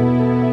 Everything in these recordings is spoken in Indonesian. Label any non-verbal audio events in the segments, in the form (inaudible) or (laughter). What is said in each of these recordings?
Música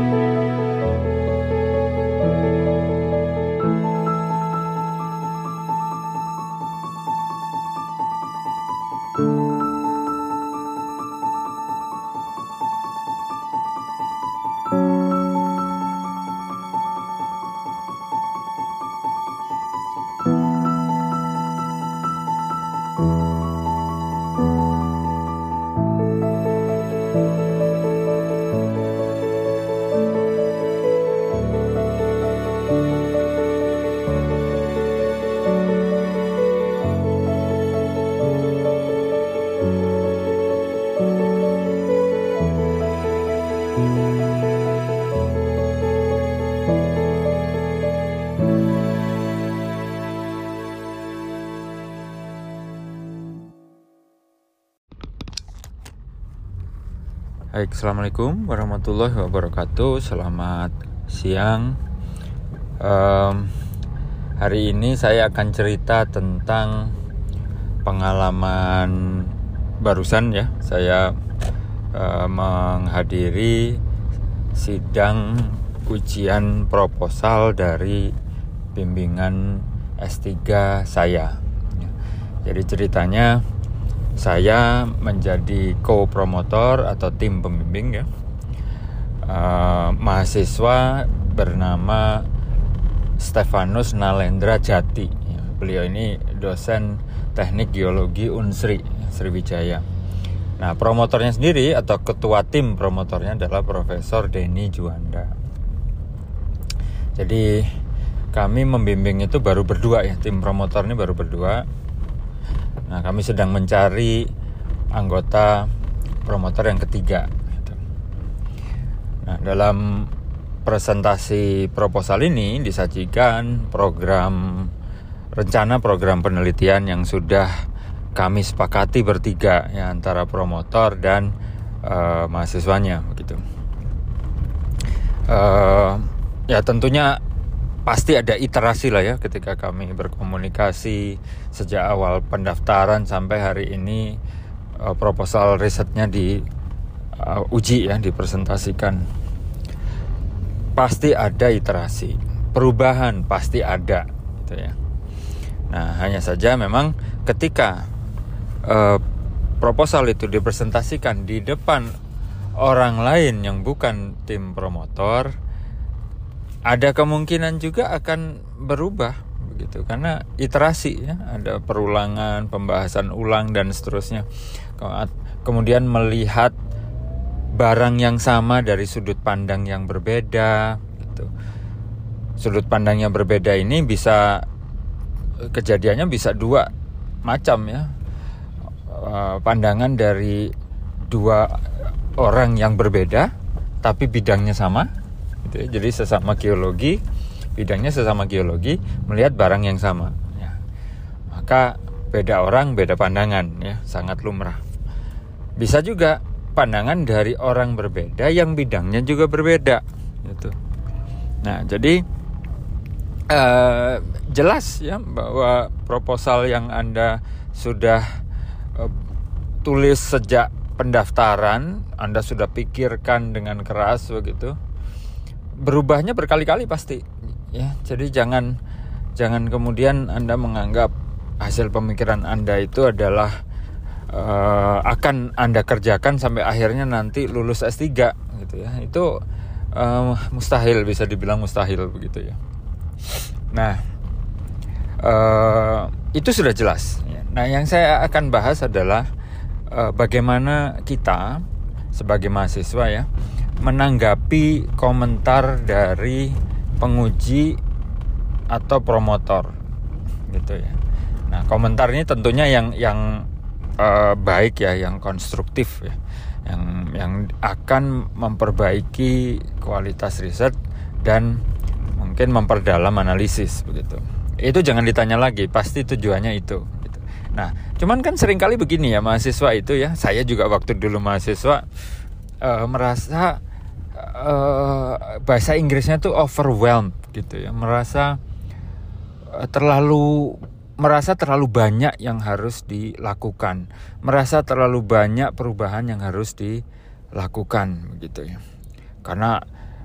Baik, Assalamualaikum warahmatullahi wabarakatuh. Selamat siang. Um, Hari ini saya akan cerita tentang pengalaman barusan ya. Saya uh, menghadiri sidang ujian proposal dari bimbingan S3 saya. Jadi ceritanya saya menjadi co-promotor atau tim pembimbing ya. Uh, mahasiswa bernama Stefanus Nalendra Jati. Beliau ini dosen teknik geologi Unsri Sriwijaya. Nah promotornya sendiri atau ketua tim promotornya adalah Profesor Denny Juanda. Jadi kami membimbing itu baru berdua ya. Tim promotor ini baru berdua Nah, kami sedang mencari anggota promotor yang ketiga. Gitu. Nah, dalam presentasi proposal ini disajikan program rencana program penelitian yang sudah kami sepakati bertiga ya antara promotor dan uh, mahasiswanya begitu. Uh, ya tentunya pasti ada iterasi lah ya ketika kami berkomunikasi sejak awal pendaftaran sampai hari ini uh, proposal risetnya di uh, uji ya dipresentasikan. Pasti ada iterasi perubahan pasti ada gitu ya. Nah hanya saja memang ketika uh, proposal itu dipresentasikan di depan orang lain yang bukan tim promotor ada kemungkinan juga akan berubah begitu. Karena iterasi ya. Ada perulangan pembahasan ulang dan seterusnya. Kemudian melihat barang yang sama dari sudut pandang yang berbeda gitu. Sudut pandang yang berbeda ini bisa kejadiannya bisa dua macam ya. Eh, pandangan dari dua orang yang berbeda tapi bidangnya sama gitu ya. Jadi sesama geologi, bidangnya sesama geologi melihat barang yang sama. Ya. Maka beda orang beda pandangan ya, sangat lumrah. Bisa juga pandangan dari orang berbeda yang bidangnya juga berbeda gitu. Nah, jadi uh, jelas ya bahwa proposal yang Anda sudah uh, tulis sejak pendaftaran, Anda sudah pikirkan dengan keras begitu berubahnya berkali-kali pasti. Ya jadi jangan jangan kemudian anda menganggap hasil pemikiran anda itu adalah uh, akan anda kerjakan sampai akhirnya nanti lulus S3 gitu ya. Itu uh, mustahil bisa dibilang mustahil begitu ya. Nah uh, itu sudah jelas nah yang saya akan bahas adalah uh, bagaimana kita sebagai mahasiswa ya menanggapi komentar dari penguji atau promotor gitu ya. Nah, komentar ini tentunya yang yang uh, baik ya, yang konstruktif ya. Yang yang akan memperbaiki kualitas riset dan mungkin memperdalam analisis begitu. Itu jangan ditanya lagi, pasti tujuannya itu gitu. Nah, cuman kan sering kali begini ya mahasiswa itu ya, saya juga waktu dulu mahasiswa uh, merasa uh, bahasa Inggrisnya tuh overwhelmed gitu ya. Merasa uh, terlalu merasa terlalu banyak yang harus dilakukan. Merasa terlalu banyak perubahan yang harus dilakukan gitu ya. Karena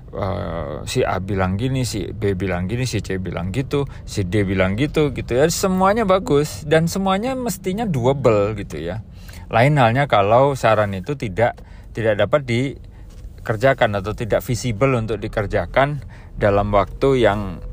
uh, si A bilang gini si B bilang gini si C bilang gitu si D bilang gitu gitu ya. Semuanya bagus dan semuanya mestinya doable gitu ya. Lain halnya kalau saran itu tidak tidak dapat di kerjakan atau tidak visible untuk dikerjakan dalam waktu yang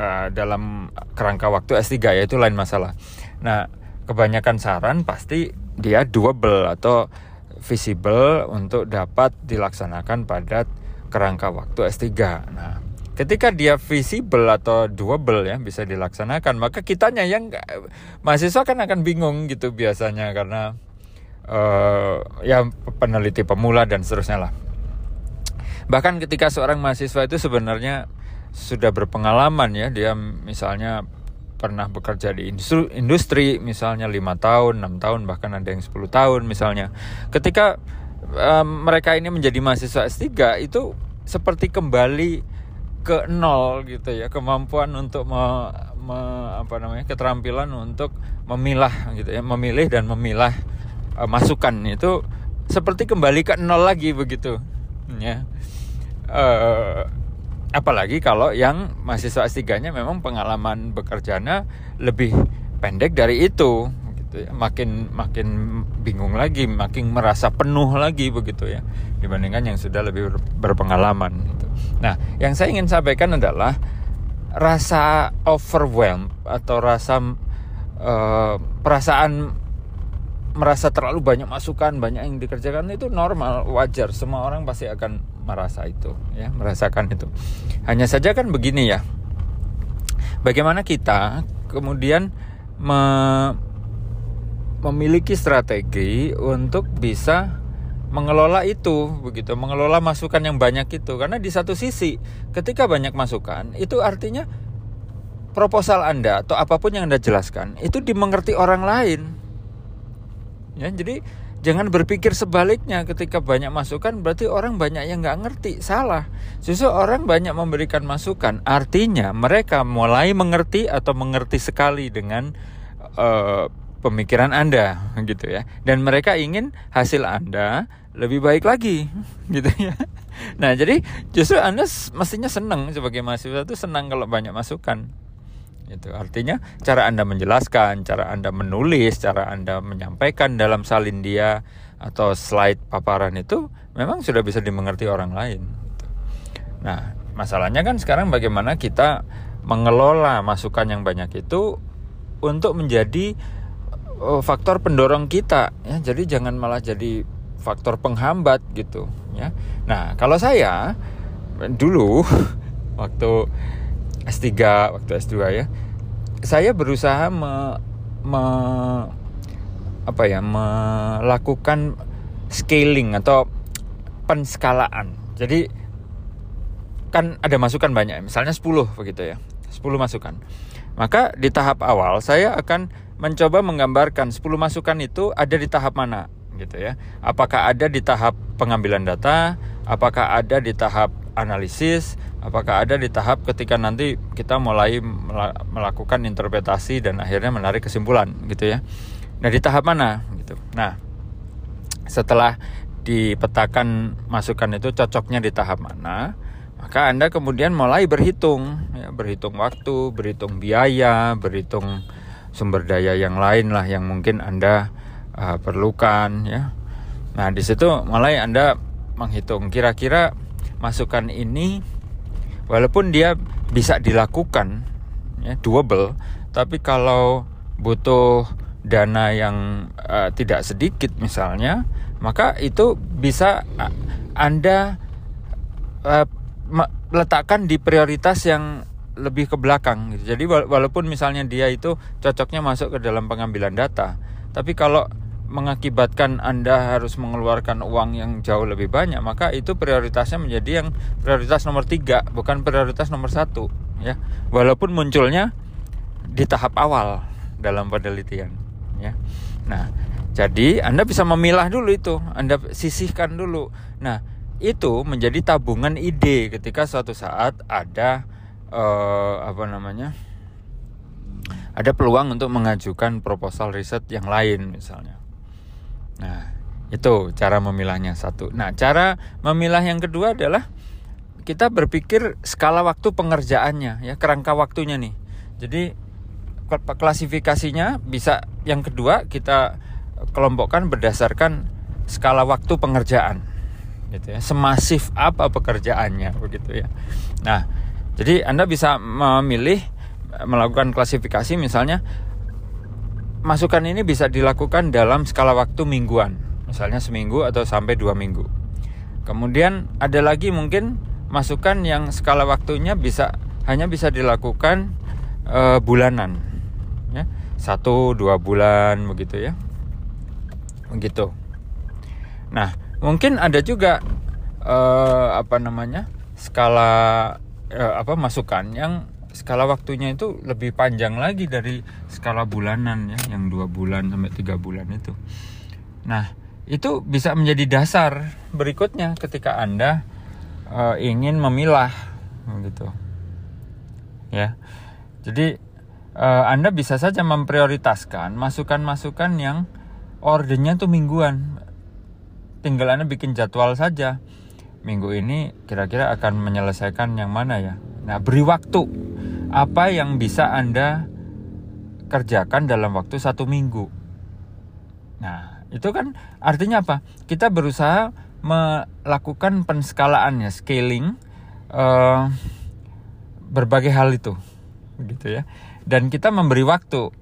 uh, dalam kerangka waktu S3 ya itu lain masalah. Nah, kebanyakan saran pasti dia doable atau visible untuk dapat dilaksanakan pada kerangka waktu S3. Nah, ketika dia visible atau doable ya bisa dilaksanakan, maka kitanya yang mahasiswa kan akan bingung gitu biasanya karena uh, ya peneliti pemula dan seterusnya lah. Bahkan ketika seorang mahasiswa itu sebenarnya sudah berpengalaman ya, dia misalnya pernah bekerja di industri, misalnya lima tahun, enam tahun, bahkan ada yang 10 tahun misalnya. Ketika um, mereka ini menjadi mahasiswa S3 itu seperti kembali ke nol gitu ya kemampuan untuk me, me, apa namanya keterampilan untuk memilah gitu ya memilih dan memilah uh, masukan itu seperti kembali ke nol lagi begitu ya uh, apalagi kalau yang mahasiswa S3-nya memang pengalaman bekerjanya lebih pendek dari itu gitu ya makin makin bingung lagi makin merasa penuh lagi begitu ya dibandingkan yang sudah lebih berpengalaman gitu. nah yang saya ingin sampaikan adalah rasa overwhelmed atau rasa uh, perasaan merasa terlalu banyak masukan banyak yang dikerjakan itu normal wajar semua orang pasti akan merasa itu ya merasakan itu. Hanya saja kan begini ya. Bagaimana kita kemudian me memiliki strategi untuk bisa mengelola itu begitu mengelola masukan yang banyak itu. Karena di satu sisi ketika banyak masukan itu artinya proposal Anda atau apa pun yang Anda jelaskan itu dimengerti orang lain. Ya jadi jangan berpikir sebaliknya ketika banyak masukan berarti orang banyak yang nggak ngerti salah justru orang banyak memberikan masukan artinya mereka mulai mengerti atau mengerti sekali dengan uh, pemikiran Anda gitu ya. Dan mereka ingin hasil Anda lebih baik lagi (laughs) gitu ya. Nah, jadi justru Anda mestinya senang sebagai mahasiswa itu senang kalau banyak masukan. Itu artinya cara Anda menjelaskan, cara Anda menulis, cara Anda menyampaikan dalam salin dia atau slide paparan itu memang sudah bisa dimengerti orang lain. Nah, masalahnya kan sekarang bagaimana kita mengelola masukan yang banyak itu untuk menjadi uh, faktor pendorong kita ya jadi jangan malah jadi faktor penghambat gitu ya nah kalau saya dulu (laughs) waktu S3 waktu S2 ya. Saya berusaha me, me apa ya melakukan scaling atau penskalaan. Jadi kan ada masukan banyak misalnya 10 begitu ya 10 masukan. Maka di tahap awal saya akan mencoba menggambarkan 10 masukan itu ada di tahap mana gitu ya. Apakah ada di tahap pengambilan data, apakah ada di tahap analisis, apakah ada di tahap ketika nanti kita mulai melakukan interpretasi dan akhirnya menarik kesimpulan gitu ya. Nah, di tahap mana gitu. Nah, setelah dipetakan masukan itu cocoknya di tahap mana, maka Anda kemudian mulai berhitung ya, berhitung waktu, berhitung biaya, berhitung sumber daya yang lain lah yang mungkin Anda uh, perlukan ya. Nah, di situ mulai Anda menghitung kira-kira masukan ini walaupun dia bisa dilakukan ya doable, tapi kalau butuh dana yang uh, tidak sedikit misalnya, maka itu bisa Anda uh, letakkan di prioritas yang lebih ke belakang gitu. Jadi walaupun misalnya dia itu cocoknya masuk ke dalam pengambilan data, tapi kalau mengakibatkan Anda harus mengeluarkan uang yang jauh lebih banyak, maka itu prioritasnya menjadi yang prioritas nomor tiga, bukan prioritas nomor satu, ya. Walaupun munculnya di tahap awal dalam penelitian, ya. Nah, jadi Anda bisa memilah dulu itu, Anda sisihkan dulu. Nah, itu menjadi tabungan ide ketika suatu saat ada uh, apa namanya ada peluang untuk mengajukan proposal riset yang lain misalnya. Nah, itu cara memilahnya satu. Nah, cara memilah yang kedua adalah kita berpikir skala waktu pengerjaannya ya, kerangka waktunya nih. Jadi klasifikasinya bisa yang kedua kita kelompokkan berdasarkan skala waktu pengerjaan gitu ya. Semasif apa pekerjaannya begitu ya. Nah, jadi Anda bisa memilih melakukan klasifikasi misalnya masukan ini bisa dilakukan dalam skala waktu mingguan, misalnya seminggu atau sampai dua minggu. Kemudian ada lagi mungkin masukan yang skala waktunya bisa hanya bisa dilakukan uh, bulanan, ya satu dua bulan begitu ya, begitu. Nah mungkin ada juga uh, apa namanya skala eh, apa masukan yang skala waktunya itu lebih panjang lagi dari skala bulanan ya yang dua bulan sampai tiga bulan itu nah itu bisa menjadi dasar berikutnya ketika Anda uh, ingin memilah gitu. Ya. Jadi uh, Anda bisa saja memprioritaskan masukan-masukan yang ordernya tuh mingguan. Tinggal Anda bikin jadwal saja. Minggu ini kira-kira akan menyelesaikan yang mana ya. Nah, beri waktu. Apa yang bisa Anda kerjakan dalam waktu satu minggu. Nah, itu kan artinya apa? Kita berusaha melakukan penskalaan ya, scaling uh, berbagai hal itu, gitu ya. Dan kita memberi waktu.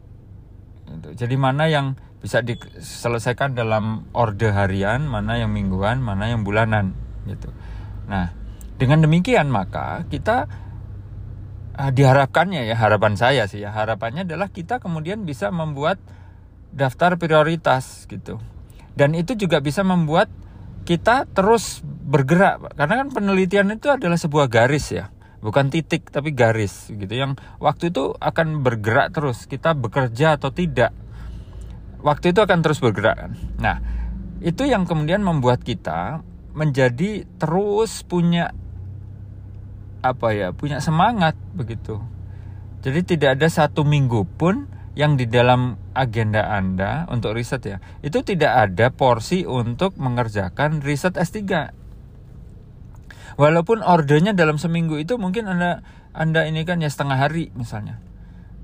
Gitu. Jadi mana yang bisa diselesaikan dalam orde harian, mana yang mingguan, mana yang bulanan, gitu. Nah, dengan demikian maka kita uh, diharapkannya ya harapan saya sih ya harapannya adalah kita kemudian bisa membuat daftar prioritas gitu. Dan itu juga bisa membuat kita terus bergerak karena kan penelitian itu adalah sebuah garis ya bukan titik tapi garis gitu yang waktu itu akan bergerak terus kita bekerja atau tidak waktu itu akan terus bergerak nah itu yang kemudian membuat kita menjadi terus punya apa ya punya semangat begitu jadi tidak ada satu minggu pun yang di dalam agenda Anda untuk riset ya, itu tidak ada porsi untuk mengerjakan riset S3. Walaupun ordernya dalam seminggu itu mungkin Anda Anda ini kan ya setengah hari misalnya.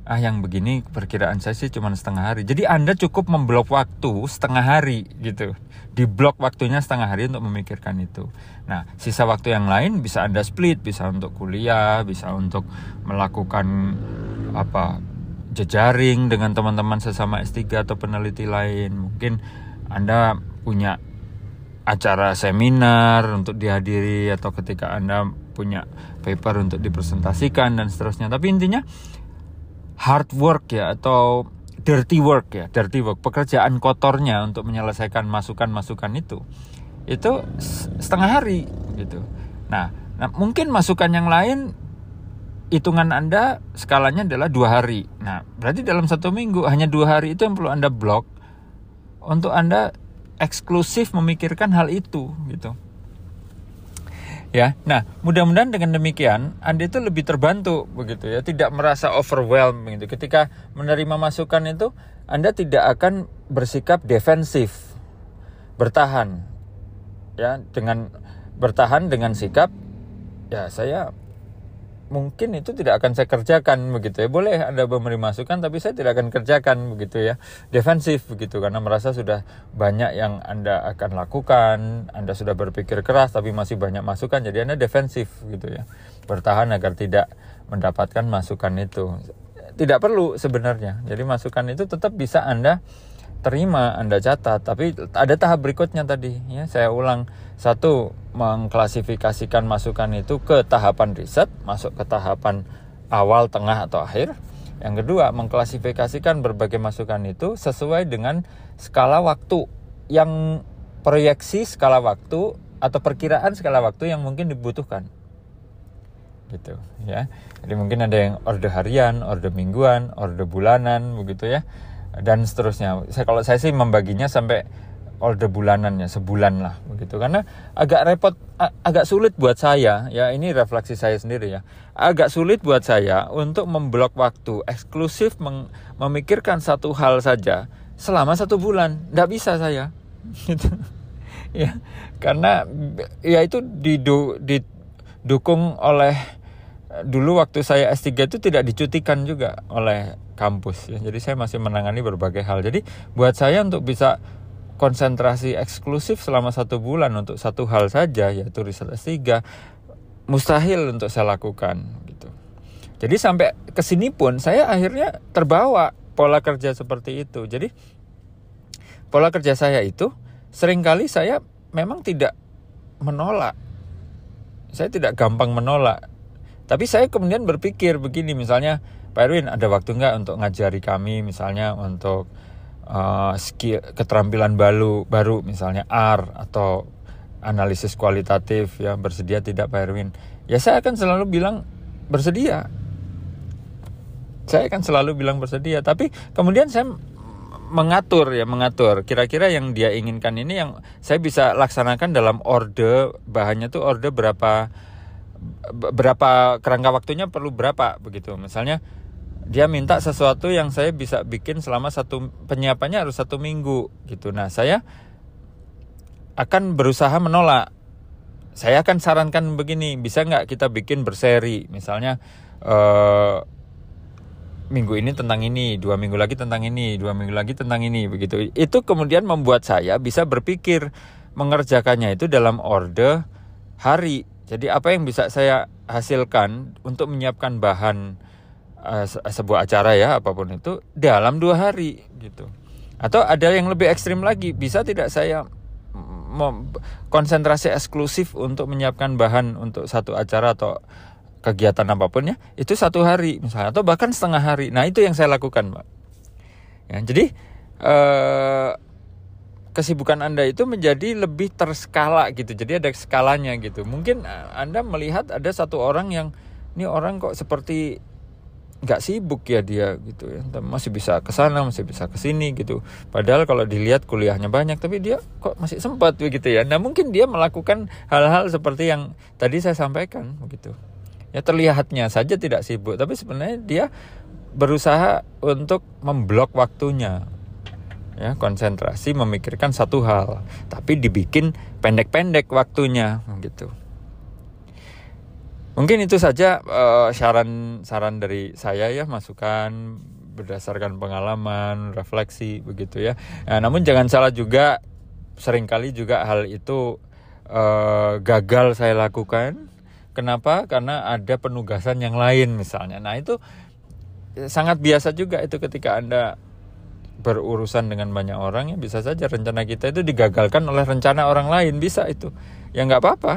Ah yang begini perkiraan saya sih cuma setengah hari. Jadi Anda cukup memblok waktu setengah hari gitu. Di blok waktunya setengah hari untuk memikirkan itu. Nah, sisa waktu yang lain bisa Anda split, bisa untuk kuliah, bisa untuk melakukan apa jejaring dengan teman-teman sesama S3 atau peneliti lain. Mungkin Anda punya acara seminar untuk dihadiri atau ketika Anda punya paper untuk dipresentasikan dan seterusnya. Tapi intinya hard work ya atau dirty work ya, dirty work, pekerjaan kotornya untuk menyelesaikan masukan-masukan itu itu setengah hari gitu. Nah, nah mungkin masukan yang lain hitungan Anda skalanya adalah dua hari. Nah, berarti dalam satu minggu hanya dua hari itu yang perlu Anda blok untuk Anda eksklusif memikirkan hal itu gitu. Ya, nah mudah-mudahan dengan demikian Anda itu lebih terbantu begitu ya, tidak merasa overwhelmed gitu. Ketika menerima masukan itu, Anda tidak akan bersikap defensif, bertahan, ya dengan bertahan dengan sikap ya saya mungkin itu tidak akan saya kerjakan begitu ya. Boleh Anda memberi masukan tapi saya tidak akan kerjakan begitu ya. Defensif begitu karena merasa sudah banyak yang Anda akan lakukan, Anda sudah berpikir keras tapi masih banyak masukan jadi Anda defensif gitu ya. Bertahan agar tidak mendapatkan masukan itu. Tidak perlu sebenarnya. Jadi masukan itu tetap bisa Anda terima, Anda catat, tapi ada tahap berikutnya tadi ya. Saya ulang. Satu, mengklasifikasikan masukan itu ke tahapan riset, masuk ke tahapan awal, tengah atau akhir. Yang kedua, mengklasifikasikan berbagai masukan itu sesuai dengan skala waktu yang proyeksi skala waktu atau perkiraan skala waktu yang mungkin dibutuhkan. Gitu ya. Jadi mungkin ada yang orde harian, orde mingguan, orde bulanan begitu ya dan seterusnya. Saya kalau saya sih membaginya sampai order bulanannya sebulan lah begitu. Karena agak repot agak sulit buat saya ya ini refleksi saya sendiri ya. Agak sulit buat saya untuk memblok waktu eksklusif memikirkan satu hal saja selama satu bulan. Tidak bisa saya (laughs) gitu. Ya karena ya itu didukung oleh dulu waktu saya S3 itu tidak dicutikan juga oleh kampus ya. Jadi saya masih menangani berbagai hal. Jadi buat saya untuk bisa konsentrasi eksklusif selama satu bulan untuk satu hal saja yaitu riset S3 mustahil untuk saya lakukan gitu. Jadi sampai ke sini pun saya akhirnya terbawa pola kerja seperti itu. Jadi pola kerja saya itu sering kali saya memang tidak menolak. Saya tidak gampang menolak tapi saya kemudian berpikir begini misalnya, Pak Erwin ada waktu nggak untuk ngajari kami misalnya untuk uh, skill keterampilan baru baru misalnya R atau analisis kualitatif ya bersedia tidak Pak Erwin? Ya saya akan selalu bilang bersedia. Saya akan selalu bilang bersedia, tapi kemudian saya mengatur ya mengatur kira-kira yang dia inginkan ini yang saya bisa laksanakan dalam orde bahannya tuh orde berapa berapa kerangka waktunya perlu berapa begitu misalnya dia minta sesuatu yang saya bisa bikin selama satu penyiapannya harus satu minggu gitu nah saya akan berusaha menolak saya akan sarankan begini bisa nggak kita bikin berseri misalnya eh, minggu ini tentang ini, dua minggu lagi tentang ini, dua minggu lagi tentang ini, begitu. Itu kemudian membuat saya bisa berpikir mengerjakannya itu dalam orde hari. Jadi apa yang bisa saya hasilkan untuk menyiapkan bahan uh, sebuah acara ya apa pun itu dalam dua hari gitu. Atau ada yang lebih ekstrim lagi, bisa tidak saya konsentrasi eksklusif untuk menyiapkan bahan untuk satu acara atau kegiatan apa pun ya itu satu hari misalnya atau bahkan setengah hari nah itu yang saya lakukan mbak ya jadi eh, kesibukan anda itu menjadi lebih terskala gitu. Jadi ada skalanya gitu. Mungkin eh, anda melihat ada satu orang yang ini orang kok seperti nggak sibuk ya dia gitu ya. Masih bisa ke sana masih bisa ke sini gitu. Padahal kalau dilihat kuliahnya banyak tapi dia kok masih sempat begitu ya. Nah mungkin dia melakukan hal-hal seperti yang tadi saya sampaikan begitu. Ya terlihatnya saja tidak sibuk tapi sebenarnya dia berusaha untuk memblok waktunya ya konsentrasi memikirkan satu hal tapi dibikin pendek-pendek waktunya gitu mungkin itu saja uh, saran saran dari saya ya masukan berdasarkan pengalaman refleksi begitu ya nah, namun jangan salah juga sering kali juga hal itu uh, gagal saya lakukan Kenapa? Karena ada penugasan yang lain misalnya. Nah itu sangat biasa juga itu ketika Anda berurusan dengan banyak orang ya bisa saja rencana kita itu digagalkan oleh rencana orang lain. Bisa itu. Ya nggak apa-apa.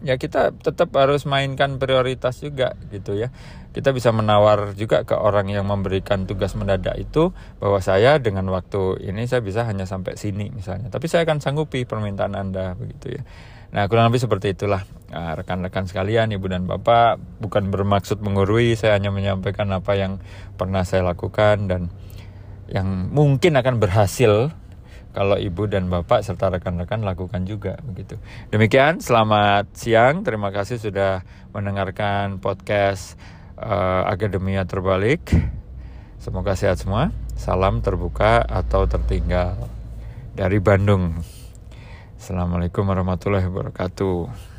Ya kita tetap harus mainkan prioritas juga gitu ya. Kita bisa menawar juga ke orang yang memberikan tugas mendadak itu bahwa saya dengan waktu ini saya bisa hanya sampai sini misalnya. Tapi saya akan sanggupi permintaan anda begitu ya. Nah, kurang lebih seperti itulah. Ah, rekan-rekan sekalian, ibu dan bapak. Bukan bermaksud mengurui, saya hanya menyampaikan apa yang pernah saya lakukan dan yang mungkin akan berhasil kalau ibu dan bapak serta rekan-rekan lakukan juga begitu. Demikian, selamat siang. Terima kasih sudah mendengarkan podcast uh, Akademia Terbalik. Semoga sehat semua. Salam terbuka atau tertinggal dari Bandung. Assalamualaikum warahmatullahi wabarakatuh.